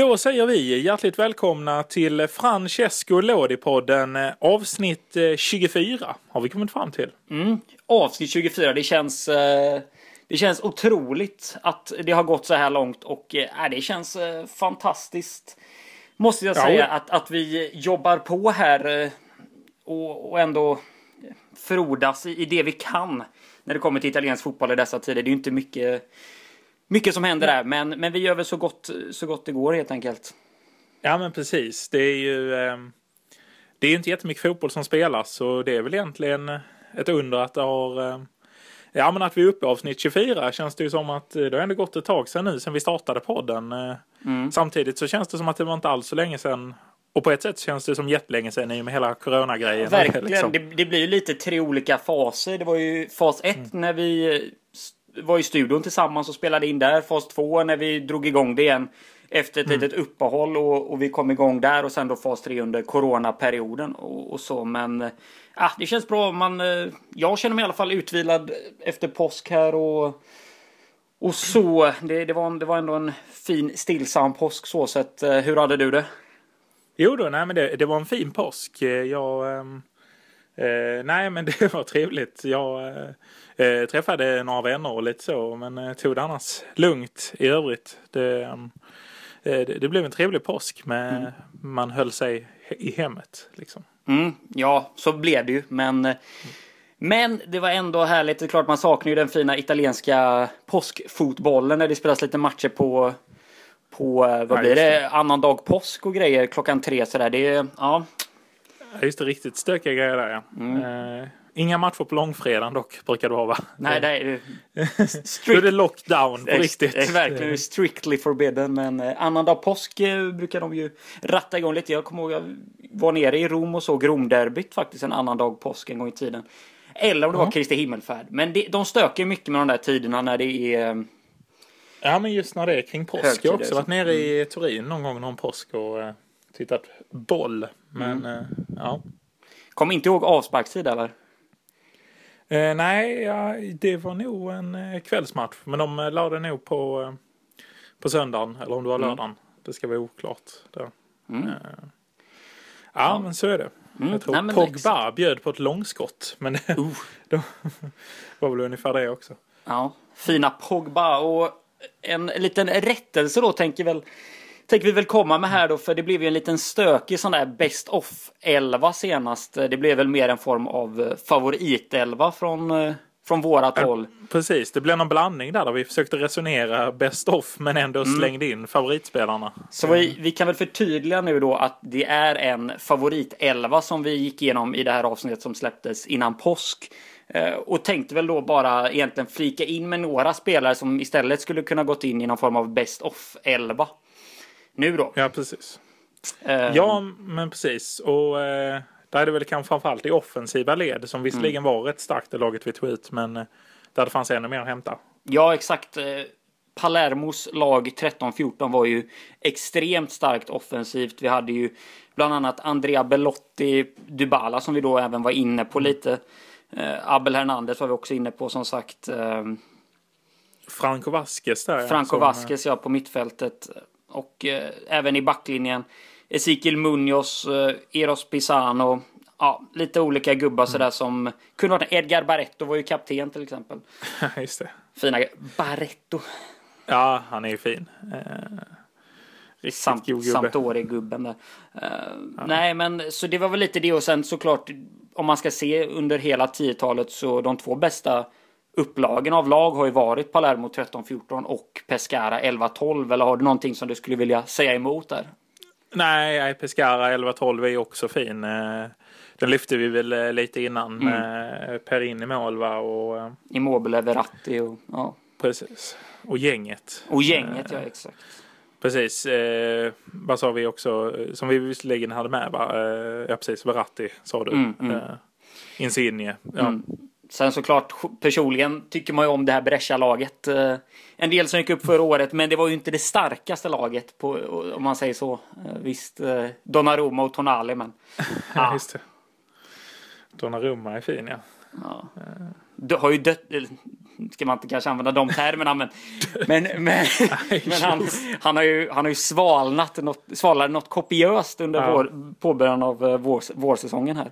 Då säger vi hjärtligt välkomna till Francesco Lodi-podden eh, avsnitt 24 eh, har vi kommit fram till. Mm. Avsnitt 24, det känns, eh, det känns otroligt att det har gått så här långt och äh, det känns fantastiskt. Måste jag säga ja. att, att vi jobbar på här och, och ändå frodas i, i det vi kan när det kommer till italiensk fotboll i dessa tider. Det är ju inte mycket mycket som händer där, men, men vi gör väl så gott, så gott det går helt enkelt. Ja, men precis. Det är ju eh, det är inte jättemycket fotboll som spelas, så det är väl egentligen ett under att det har eh, Ja, men att vi är uppe i avsnitt 24 känns det ju som att det har ändå gått ett tag sedan nu, sedan vi startade podden. Eh, mm. Samtidigt så känns det som att det var inte alls så länge sedan och på ett sätt känns det som jättelänge sedan i och med hela coronagrejen. Verkligen, liksom. det, det, blir ju lite tre olika faser. Det var ju fas 1 mm. när vi var i studion tillsammans och spelade in där. Fas 2 när vi drog igång det igen. Efter ett mm. litet uppehåll och, och, vi kom igång där och sen då fas 3 under coronaperioden och, och så. Men äh, det känns bra. Man, eh, jag känner mig i alla fall utvilad efter påsk här och och så. Det, det, var, det var ändå en fin stillsam påsk så sett. Eh, hur hade du det? Jo då, nej men det, det var en fin påsk. Jag, ehm, eh, nej men det var trevligt. Jag eh, Eh, träffade några vänner och lite så, men eh, tog det annars lugnt i övrigt. Det, ehm, eh, det, det, blev en trevlig påsk, men mm. man höll sig i hemmet. Liksom. Mm, ja, så blev det ju, men mm. Men det var ändå härligt. Det är klart man saknar ju den fina italienska påskfotbollen när det spelas lite matcher på på vad blir det? Annan dag påsk och grejer klockan tre sådär. Det är ja. Just det, riktigt stökiga grejer där ja. Mm. Inga matcher på långfredagen dock, brukar det vara va? Nej, det är. Då är det lockdown på riktigt. Verkligen strictly forbidden. Men eh, annandag påsk eh, brukar de ju ratta igång lite. Jag kommer ihåg jag var nere i Rom och såg Romderbyt faktiskt en annan dag påsk en gång i tiden. Eller om det ja. var Kristi himmelfärd. Men det, de stöker mycket med de där tiderna när det är... Eh, ja, men just när det är kring påsk. Jag har också varit nere i mm. Turin någon gång någon påsk och tittat boll. Men mm. uh, ja. Kommer inte ihåg avsparkstid eller? Eh, nej, ja, det var nog en eh, kvällsmatch. Men de eh, la det nog på, eh, på söndagen. Eller om det var mm. lördagen. Mm. Det ska vara oklart. Där. Mm. Eh, ja, ja, men så är det. Mm. Jag tror Nej, Pogba exakt. bjöd på ett långskott. Men uh. det var väl ungefär det också. Ja, fina Pogba. Och en liten rättelse då tänker väl tänker vi väl komma med här då, för det blev ju en liten stökig sån där Best of 11 senast. Det blev väl mer en form av eh, favoritelva från, eh, från vårat ja, håll. Precis, det blev någon blandning där, där vi försökte resonera Best of men ändå mm. slängde in favoritspelarna. Så vi, vi kan väl förtydliga nu då att det är en favoritelva som vi gick igenom i det här avsnittet som släpptes innan påsk. Eh, och tänkte väl då bara egentligen flika in med några spelare som istället skulle kunna gått in i någon form av Best of 11 nu då. Ja, precis. Um, ja, men precis. Och uh, där är det väl kanske framförallt i offensiva led som visserligen mm. var rätt starkt i laget vid tweet, men uh, där det fanns ännu mer att hämta. Ja, exakt. Uh, Palermos lag 13-14 var ju extremt starkt offensivt. Vi hade ju bland annat Andrea Bellotti, Dybala som vi då även var inne på mm. lite. Uh, Abel Hernandez var vi också inne på som sagt. Uh, Franco Vasquez där. Franco som, Vasquez ja, på mittfältet. Och eh, även i backlinjen. Ezekiel Munoz, eh, Eros Pisano. Ja, lite olika gubbar mm. sådär som kunde vara Edgar Barretto var ju kapten till exempel. Just det. Fina Barretto. Ja, han är ju fin. Eh, riktigt Samt, gubbe. Sampdoria-gubben där. Uh, ja. Nej, men så det var väl lite det och sen såklart om man ska se under hela 10-talet så de två bästa upplagen av lag har ju varit Palermo 13-14 och Pescara 11-12. Eller har du någonting som du skulle vilja säga emot där? Nej, Pescara 11-12 är också fin. Eh, den lyfte vi väl eh, lite innan mm. med Perin i mål va? Och, eh, Immobile, Verratti och ja. Precis. Och gänget. Och gänget, ja exakt. Precis. Eh, vad sa vi också? Som vi visserligen hade med va? Eh, ja precis, Verratti sa du. Mm, mm. Eh, Insigne. Ja. Mm. Sen såklart personligen tycker man ju om det här Brescia-laget. Eh, en del som gick upp förra året, men det var ju inte det starkaste laget på, om man säger så. Eh, visst, eh, Donnarumma och Tonali, men... ja, just det. Donnarumma är fin, ja. ja. Du har ju dött, ska man inte kanske använda de termerna, men, men, men, men han, han, har ju, han har ju svalnat något, svalnat något kopiöst under Ja. vår, påbörjan av vår, vårsäsongen här.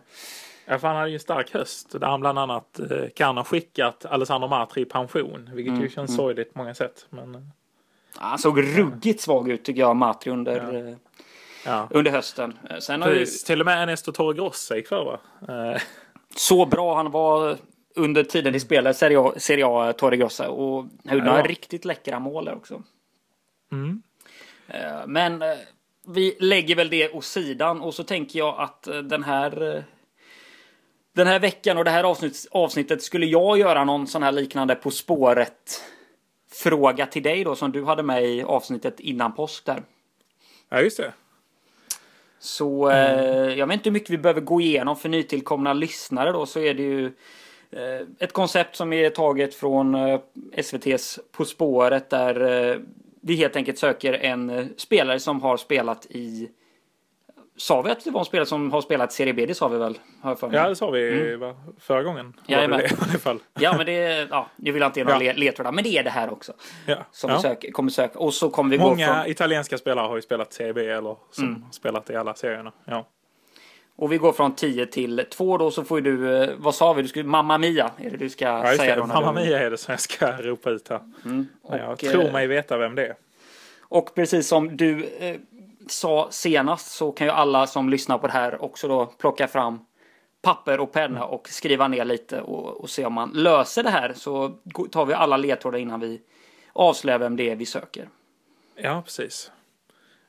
Ja, för han hade ju en stark höst där han bland annat eh, kan ha skickat Alessandro Matri i pension, vilket Mm, ju känns sorgligt på många sätt. Men eh, Han såg ruggigt svag ut tycker jag, Matri, under, eh, ja, under hösten. Sen har ju. Till och med Ernesto Torregrossa gick för va? Så bra han var under tiden de spelade Serie A, Serie A Torre Grossa och han gjorde Ja. några riktigt läckra mål där också. Mm. Men vi lägger väl det åt sidan och så tänker jag att den här den här veckan och det här avsnitt, avsnittet skulle jag göra någon sån här liknande På spåret fråga till dig då som du hade med i avsnittet innan påsk där. ja, just det. Så eh, jag vet inte hur mycket vi behöver gå igenom för nytillkomna lyssnare då så är det ju eh, ett koncept som är taget från eh, SVTs På spåret där eh, vi helt enkelt söker en eh, spelare som har spelat i Sa vi att det var en spelare som har spelat Serie B? Det sa vi väl? Jag. Ja, det sa vi va, förra gången. Var det i alla fall. Ja, men det, ja, jag vill inte ge några Ja. le- ledtrådar, men det är det här också. Ja. Som ja. vi söker, kommer söka. Och så kommer vi gå Många från, italienska spelare har ju spelat Serie B eller som Mm. spelat i alla serierna. Ja. och vi går från 10 till 2 då, så får du, eh, vad sa vi? Du skulle, Mamma Mia är det du ska Ja, säga det. då. Mamma du- Mia är det som jag ska ropa ut här. Och, jag tror eh, mig veta vem det är. Och precis som du eh, sa senast så kan ju alla som lyssnar på det här också då plocka fram papper och penna och skriva ner lite och, och se om man löser det här. Så tar vi alla ledtrådar innan vi avslöjar vem det är vi söker. Ja, precis.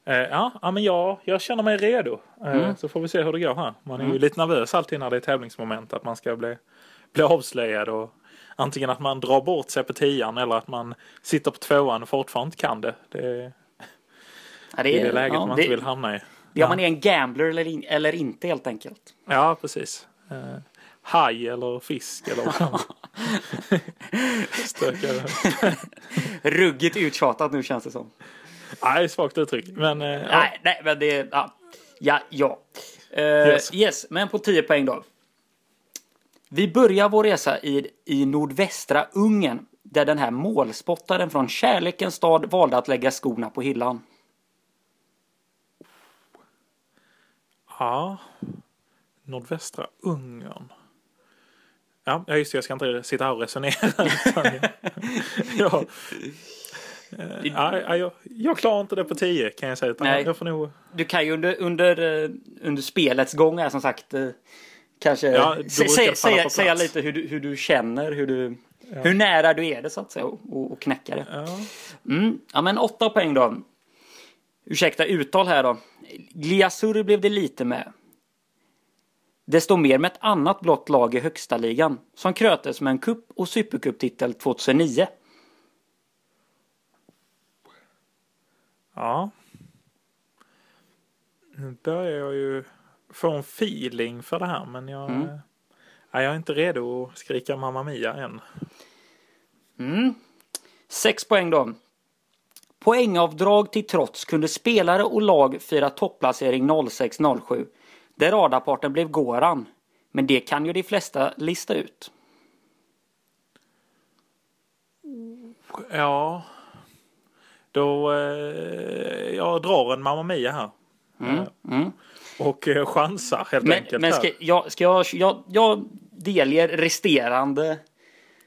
Eh, ja, men jag, jag känner mig redo. Eh, Mm. Så får vi se hur det går här. Man är ju lite nervös alltid när det är tävlingsmoment. Att man ska bli, bli avslöjad. Och antingen att man drar bort sig på tian eller att man sitter på tvåan och fortfarande inte kan det. Det är Ja, i det läget ja, man det, inte vill hamna i. det är om man är en gambler eller, in, eller inte helt enkelt. Ja, precis. Eh, haj eller fisk eller vad. Ruggigt uttjatat nu känns det som. Nej, svagt uttryck. Men eh, ja. Nej, nej, men det... Ja, ja. ja. Eh, Yes. yes. men på 10 poäng då. Vi börjar vår resa i, i nordvästra Ungern där den här målspottaren från kärlekens stad valde att lägga skorna på hyllan. Ja. Nordvästra Ungern. Ja, ja, just det. Jag ska inte sitta här och resonera. ja. Eh, ja, ja, jag, jag klarar inte det på 10 kan jag säga. Nej. jag får nog... Du kan ju under, under, eh, under spelets gång här som sagt eh, kanske Ja, säga, säga, lite hur du, hur du känner, hur, du, hur nära du är det så att säga och, och, och knäcka det. Ja. Mm. Ja men åtta poäng då. Ursäkta uttal här då. Gliasur blev det lite med. Desto mer med ett annat blått lag i högsta ligan som krötes med en cup och supercuptitel 2009. ja. Nu börjar jag ju få en feeling för det här. Men jag, Mm. ja, jag är inte redo att skrika Mamma Mia än. Mm. Sex poäng då. Poängavdrag till trots kunde spelare och lag fira topplacering 06-07. Där radarparten blev Goran. Men det kan ju de flesta lista ut. Ja. Då... Eh, jag drar en Mamma Mia här. Mm. Mm. Och eh, chansar helt Men, enkelt. men ska, jag, ska jag, jag, jag delger resterande.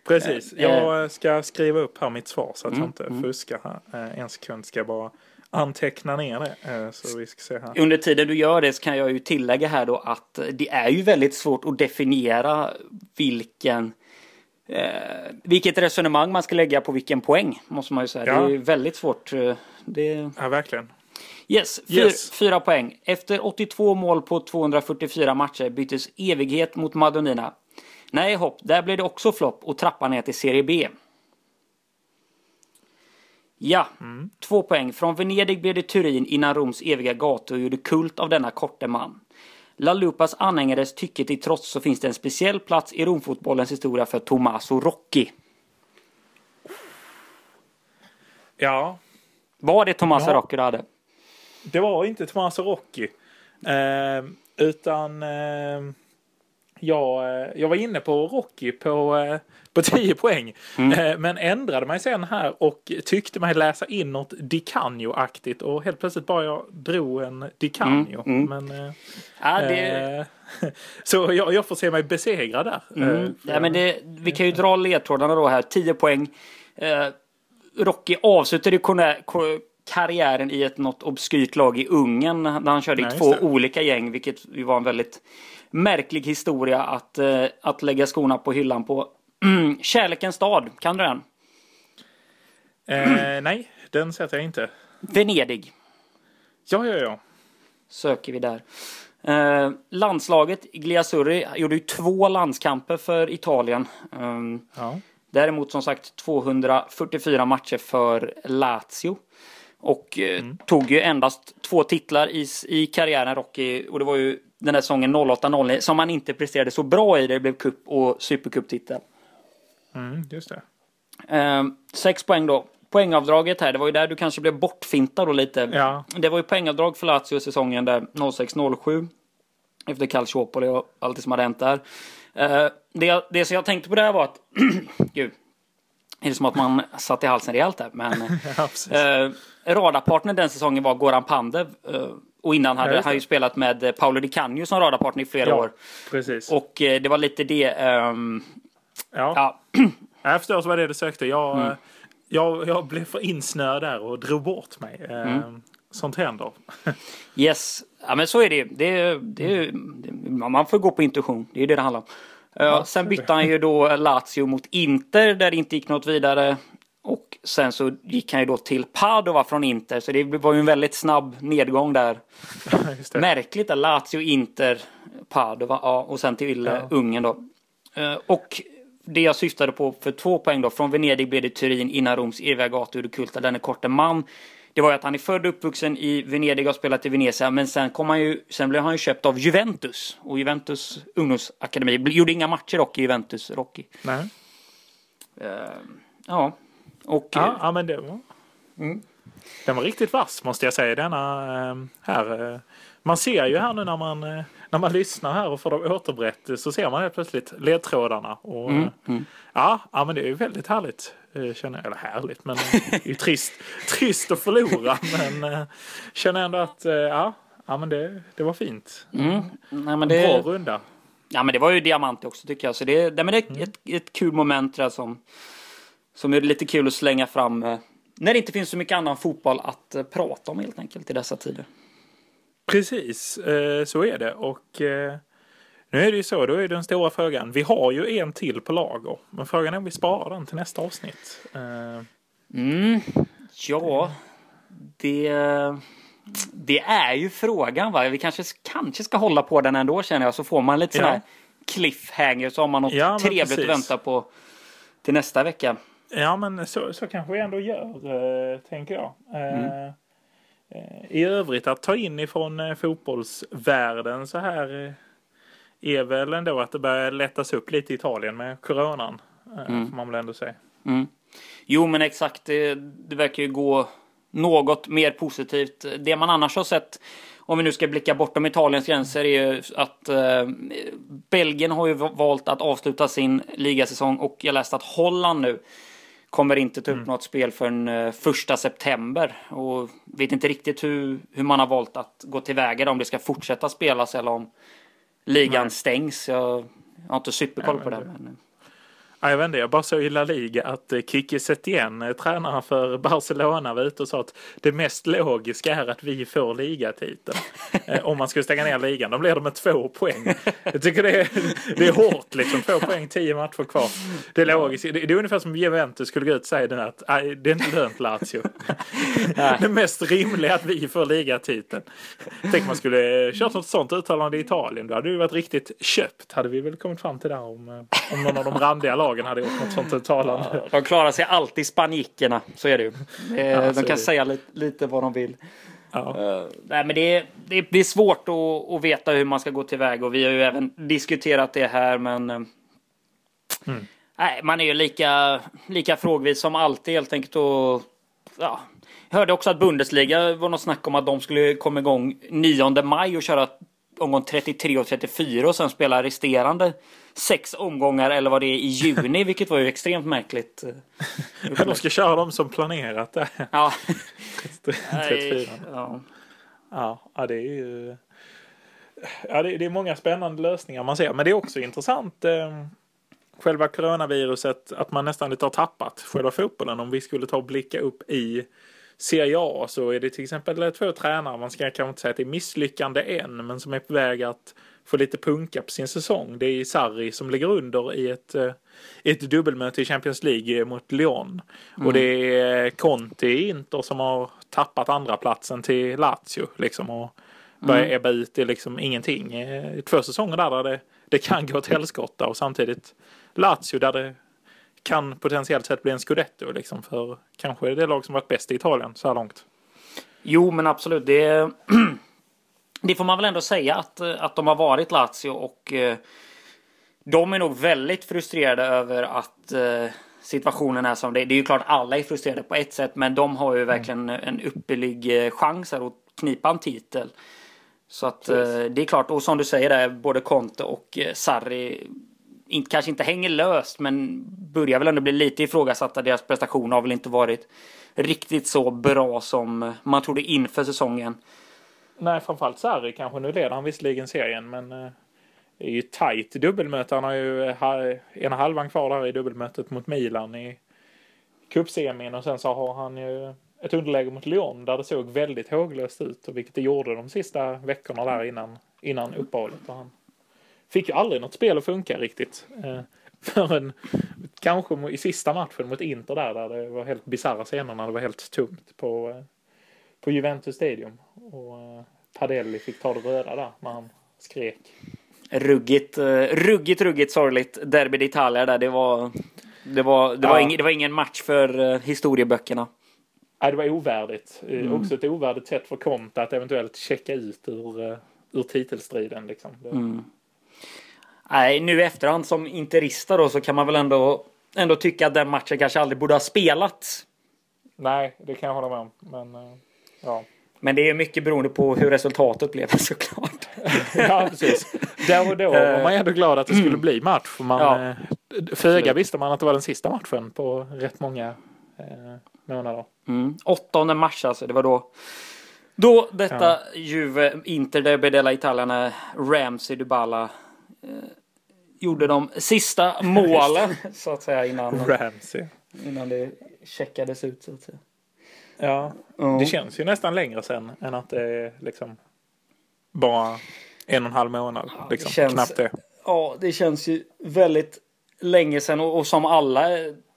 Precis. Eh, Jag ska skriva upp här mitt svar så att Mm, jag inte fuskar här. Eh, En sekund ska jag bara anteckna ner det. eh, Så vi ska se här. Under tiden du gör det så kan jag ju tillägga här då att det är ju väldigt svårt att definiera vilken eh, vilket resonemang man ska lägga på vilken poäng måste man ju säga. Ja. Det är ju väldigt svårt. eh, Det... Ja, verkligen. Yes, fyr, Yes. fyra poäng. Efter 82 mål på 244 matcher byttes evighet mot Madonnina. Nej hopp, där blev det också flopp och trappan ner till Serie B. Ja, två poäng. Från Venedig blev det Turin innan Roms eviga gator gjorde kult av denna korte man. La Lupas anhängares tycke till trots så finns det en speciell plats i Romfotbollens historia för Tommaso Rocchi. Ja, Var det Tommaso Ja. Rocchi du hade? det var inte Tommaso Rocchi. Eh, utan eh, jag, eh, jag var inne på Rocky på, eh, på 10 poäng. Mm. Men ändrade mig sen här och tyckte mig läsa in något Dicanio-aktigt och helt plötsligt bara jag drog en Dicanio. Mm. Mm. Men, ja, det... så jag, jag, får se mig besegrad där. Mm. Ja, men det, vi kan ju dra ledtrådarna då här. 10 poäng. Rocky avslutade karriären i ett något obskyrt lag i Ungern där han körde i två olika gäng, vilket var en väldigt märklig historia att, uh, att lägga skorna på hyllan på. Mm, Kärlekens stad, kan du den? Eh, nej, den sätter jag inte. Venedig. Ja, ja, ja. Söker vi där. Eh, landslaget, Gliasurri, gjorde ju två landskamper för Italien. Um, ja. Däremot som sagt 244 matcher för Lazio. Och eh, mm. tog ju endast två titlar i, i karriären Rocky. Och det var ju den där säsongen 08-09 som han inte presterade så bra i. Det blev cup och supercuptitel. Mm, just det. Eh, sex poäng då. Poängavdraget här, det var ju där du kanske blev bortfintad då lite. Ja. Det var ju poängavdrag för Lazio säsongen där 06-07. Efter Calciopoli och allt det som hade hänt där. Eh, det, det som jag tänkte på där var att, gud, är det som att man satt i halsen rejält där. Men ja, eh, radarpartner den säsongen var Goran Pandev. Eh, och innan hade han ju spelat med Paolo Di Canio som radarpartner i flera ja, år. Precis. Och eh, det var lite det. Um, ja. ja. jag förstår vad det är du sökte. Jag, mm. jag, jag blev för insnöad där och drog bort mig. Mm. Sånt händer. yes, ja men så är det. det, det, det man får gå på intuition. Det är det det handlar om. Ja, sen bytte han ju då Lazio mot Inter där det inte gick något vidare. Sen så gick han ju då till Padova från Inter. Så det var ju en väldigt snabb nedgång där. Märkligt att Lazio, Inter, Padova ja, och sen till ja. Ungern då. Eh, och det jag syftade på för två poäng då. Från Venedig blev det Turin innan Roms eviga gator och kulta denne korte man det var ju att han är född och uppvuxen i Venedig och spelat i Venezia. Men sen, kom han ju, sen blev han ju köpt av Juventus. Och Juventus ungdomsakademi. Gjorde inga matcher dock i Juventus, Rocky. Nej. Uh, ja. Och... Ja, ja men det var... Mm. Den var riktigt vass måste jag säga denna uh, här. Uh, man ser ju här nu när man, när man lyssnar här och får dem återberätt så ser man helt plötsligt ledtrådarna. Och, mm, mm. Ja, ja, men det är ju väldigt härligt. Eh, känner, eller härligt, men det är trist, trist att förlora. Men känner ändå att ja, ja, men det, det var fint. Mm. Nej, men det, Bra runda. Ja, men det var ju diamant också tycker jag. Så det, det, men det är mm. ett, ett kul moment där som, som är lite kul att slänga fram när det inte finns så mycket annan fotboll att prata om helt enkelt i dessa tider. Precis, så är det. Och nu är det ju så, då är den stora frågan. Vi har ju en till på lager. Men frågan är om vi sparar den till nästa avsnitt. Mm, ja, det, det är ju frågan. Va? Vi kanske, kanske ska hålla på den ändå känner jag. Så får man lite ja. sån här cliffhanger så har man något ja, trevligt precis. att vänta på till nästa vecka. Ja, men så, så kanske vi ändå gör, uh, tänker jag. Uh, mm. I övrigt att ta in ifrån fotbollsvärlden så här är väl ändå att det börjar lättas upp lite i Italien med coronan. Eh, mm. Får man väl ändå säga. Mm. Jo men exakt, det, det verkar ju gå något mer positivt. Det man annars har sett, om vi nu ska blicka bortom Italiens gränser, är ju att eh, Belgien har ju valt att avsluta sin ligasäsong och jag läste att Holland nu kommer inte ta upp mm. något spel förrän eh, första september. Och vet inte riktigt hur, hur man har valt att gå tillväga om det ska fortsätta spelas eller om ligan Nej. stängs. Jag, jag har inte superkoll på det. Men... Ja, jag vet inte, jag bara såg i La Liga att eh, Kiki Setien, eh, tränaren för Barcelona, var ute och sa att det mest logiska är att vi får ligatiteln. Eh, om man skulle stänga ner ligan, då blir det med två poäng. Jag tycker det är, det är hårt liksom, två poäng, tio matcher kvar. Det är logiskt. Det, är ungefär som Juventus skulle gå ut och säga att det är inte lönt Lazio. det mest rimliga är att vi får ligatiteln. Tänk man skulle kört något sånt uttalande i Italien, då hade det varit riktigt köpt, hade vi väl kommit fram till där om, om någon av de randiga lagen lagen hade gjort något sånt uttalande. De klarar sig alltid spanjickerna, så är det ju. Ja, de kan säga lite, lite vad de vill. Ja. Uh, nej, men det det, det är svårt att, att, veta hur man ska gå tillväga och vi har ju även diskuterat det här men uh, mm. nej, man är ju lika, lika frågvis som alltid helt enkelt. Och, ja. Jag hörde också att Bundesliga var något snack om att de skulle komma igång 9 maj och köra omgång 33 och 34 och sen spela resterande sex omgångar eller vad det är i juni, vilket var ju extremt märkligt. Ja, de ska köra dem som planerat där. Ja. 34. ja. Ja, det är ju... Ja, det, det är många spännande lösningar man ser. Men det är också intressant eh, själva coronaviruset, att man nästan lite har tappat själva fotbollen. Om vi skulle ta och blicka upp i Serie A så är det till exempel två tränare, man ska kanske inte säga att det är misslyckande än, men som är på väg att få lite punka på sin säsong. Det är Sarri som ligger under i ett, eh, ett dubbelmöte i Champions League mot Lyon. Mm. Och det är Conte i Inter som har tappat andra platsen till Lazio liksom och börjar mm. ebba ut i liksom ingenting. Eh, två säsonger där, där det, det kan gå åt helskotta och samtidigt Lazio där det kan potentiellt sett bli en scudetto liksom för kanske det lag som varit bäst i Italien så här långt. Jo, men absolut. Det, det får man väl ändå säga att, att de har varit Lazio och eh, de är nog väldigt frustrerade över att eh, situationen är som det är. Det är ju klart alla är frustrerade på ett sätt, men de har ju verkligen en ypperlig eh, chans här att knipa en titel. Så att det är klart, och som du säger där, både Conte och Sarri inte, kanske inte hänger löst men börjar väl ändå bli lite ifrågasatta. Deras prestation har väl inte varit riktigt så bra som man trodde inför säsongen. Nej, framförallt Sarri kanske. Nu leder han visserligen serien men eh, det är ju tajt dubbelmöte. Han har ju eh, ena halvan kvar där i dubbelmötet mot Milan i cupsemin och sen så har han ju ett underläge mot Lyon där det såg väldigt håglöst ut och vilket det gjorde de sista veckorna där innan, innan uppehållet. Och han fick ju aldrig något spel att funka riktigt. Eh, förrän kanske i sista matchen mot Inter där, där det var helt bisarra scener när det var helt tomt på, eh, på Juventus Stadium. Och eh, Padelli fick ta det röda där när han skrek. Ruggigt, ruggigt, ruggigt sorgligt derby d'Italia där. Det var, det var, det, var ing, det var ingen match för historieböckerna. Nej, det var ovärdigt. Mm. Också ett ovärdigt sätt för Conte att eventuellt checka ut ur, ur titelstriden. Liksom. Mm. Nej, nu i efterhand som interista då så kan man väl ändå, ändå tycka att den matchen kanske aldrig borde ha spelats. Nej, det kan jag hålla med om. Men, eh, ja. Men det är mycket beroende på hur resultatet blev såklart. ja, precis. Där och då var man ändå glad att det skulle bli match. För man, ja. Eh, föga visste man att det var den sista matchen på rätt många eh, månader. Mm. 8 mars alltså, det var då då detta ja. Juve Inter Derby della Italia när Ramsey Dybala eh, gjorde de sista målen så att säga innan, Ramsey. innan det checkades ut så att säga. Ja, mm. det känns ju nästan längre sen än att det är liksom bara en och en halv månad. Ja, liksom. det känns, Knappt det. Ja, det känns ju väldigt länge sedan och, och som alla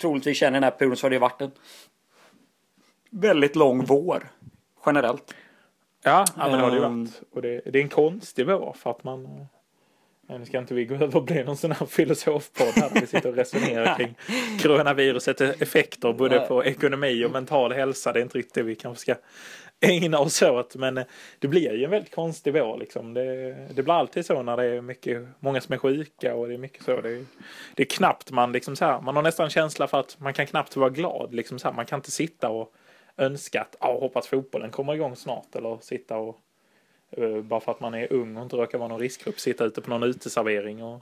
troligtvis känner den här perioden så har det varit en väldigt lång vår generellt. Ja, ja men det har det ju ehm. varit. Och det, det är en konstig vår för att man nu ska inte vi gå över och bli någon sån här filosofpodd här vi sitter och resonerar kring coronavirusets effekter både på ekonomi och mental hälsa. Det är inte riktigt det vi kanske ska ägna oss åt. Men eh, det blir ju en väldigt konstig vår liksom. Det, det blir alltid så när det är mycket, många som är sjuka och det är mycket så. Det är, det är knappt man liksom så här, man har nästan känsla för att man kan knappt vara glad liksom så här. Man kan inte sitta och önska att, ja, hoppas fotbollen kommer igång snart eller sitta och bara för att man är ung och inte råkar vara någon riskgrupp sitta ute på någon uteservering och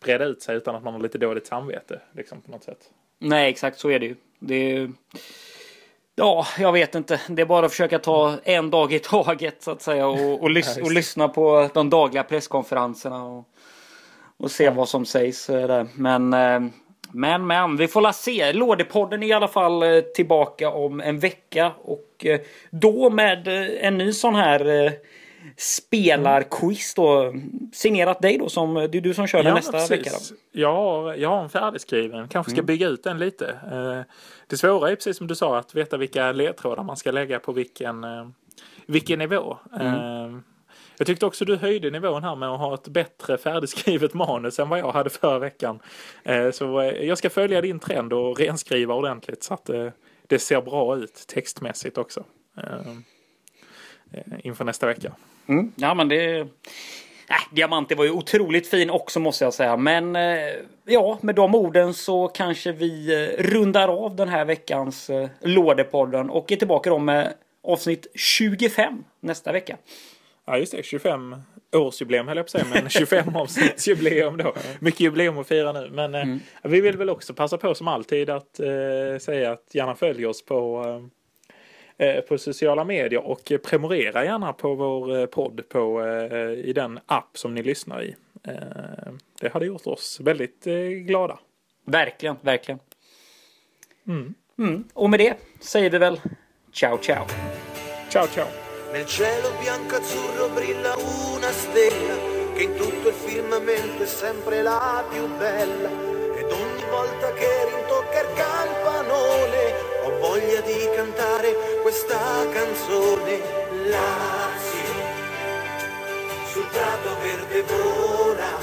breda ut sig utan att man har lite dåligt samvete liksom på något sätt. Nej, exakt så är det ju. Det är... Ja, jag vet inte. Det är bara att försöka ta en dag i taget så att säga och, och, lys och lyssna på de dagliga presskonferenserna och, och se ja. vad som sägs. Där. Men, eh, men, men, vi får la se. Lådepodden är i alla fall eh, tillbaka om en vecka och då med en ny sån här spelarquiz då. Signerat dig då som, det är du som kör den nästa precis. vecka då. Jag har, jag har en färdigskriven, kanske ska mm. bygga ut den lite. Eh, det svåra är precis som du sa att veta vilka ledtrådar man ska lägga på vilken, eh, vilken nivå. Mm. Eh, jag tyckte också du höjde nivån här med att ha ett bättre färdigskrivet manus än vad jag hade förra veckan. Så jag ska följa din trend och renskriva ordentligt så att det ser bra ut textmässigt också. Inför nästa vecka. Mm. Ja men det... Äh, Diamanti var ju otroligt fin också måste jag säga. Men eh, ja, med de orden så kanske vi eh, rundar av den här veckans eh, Lådepodden och är tillbaka då med avsnitt 25 nästa vecka. Ja just det, 25 årsjubileum höll jag på att säga, men 25 avsnittsjubileum då. Mycket jubileum att fira nu. Men eh, Mm. vi vill väl också passa på som alltid att eh, säga att gärna följ oss på, eh, eh, på sociala medier och prenumerera gärna på vår eh, podd på, eh, i den app som ni lyssnar i. Eh, det hade gjort oss väldigt eh, glada. Verkligen, verkligen. Mm. Mm. Och med det säger vi väl ciao ciao. Ciao, ciao! Nel cielo bianco azzurro brilla una stella che in tutto il firmamento è sempre la più bella ed ogni volta che rintocca il campanone ho voglia di cantare questa canzone Lazio sul prato verde vola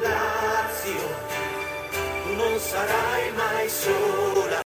Lazio tu non sarai mai sola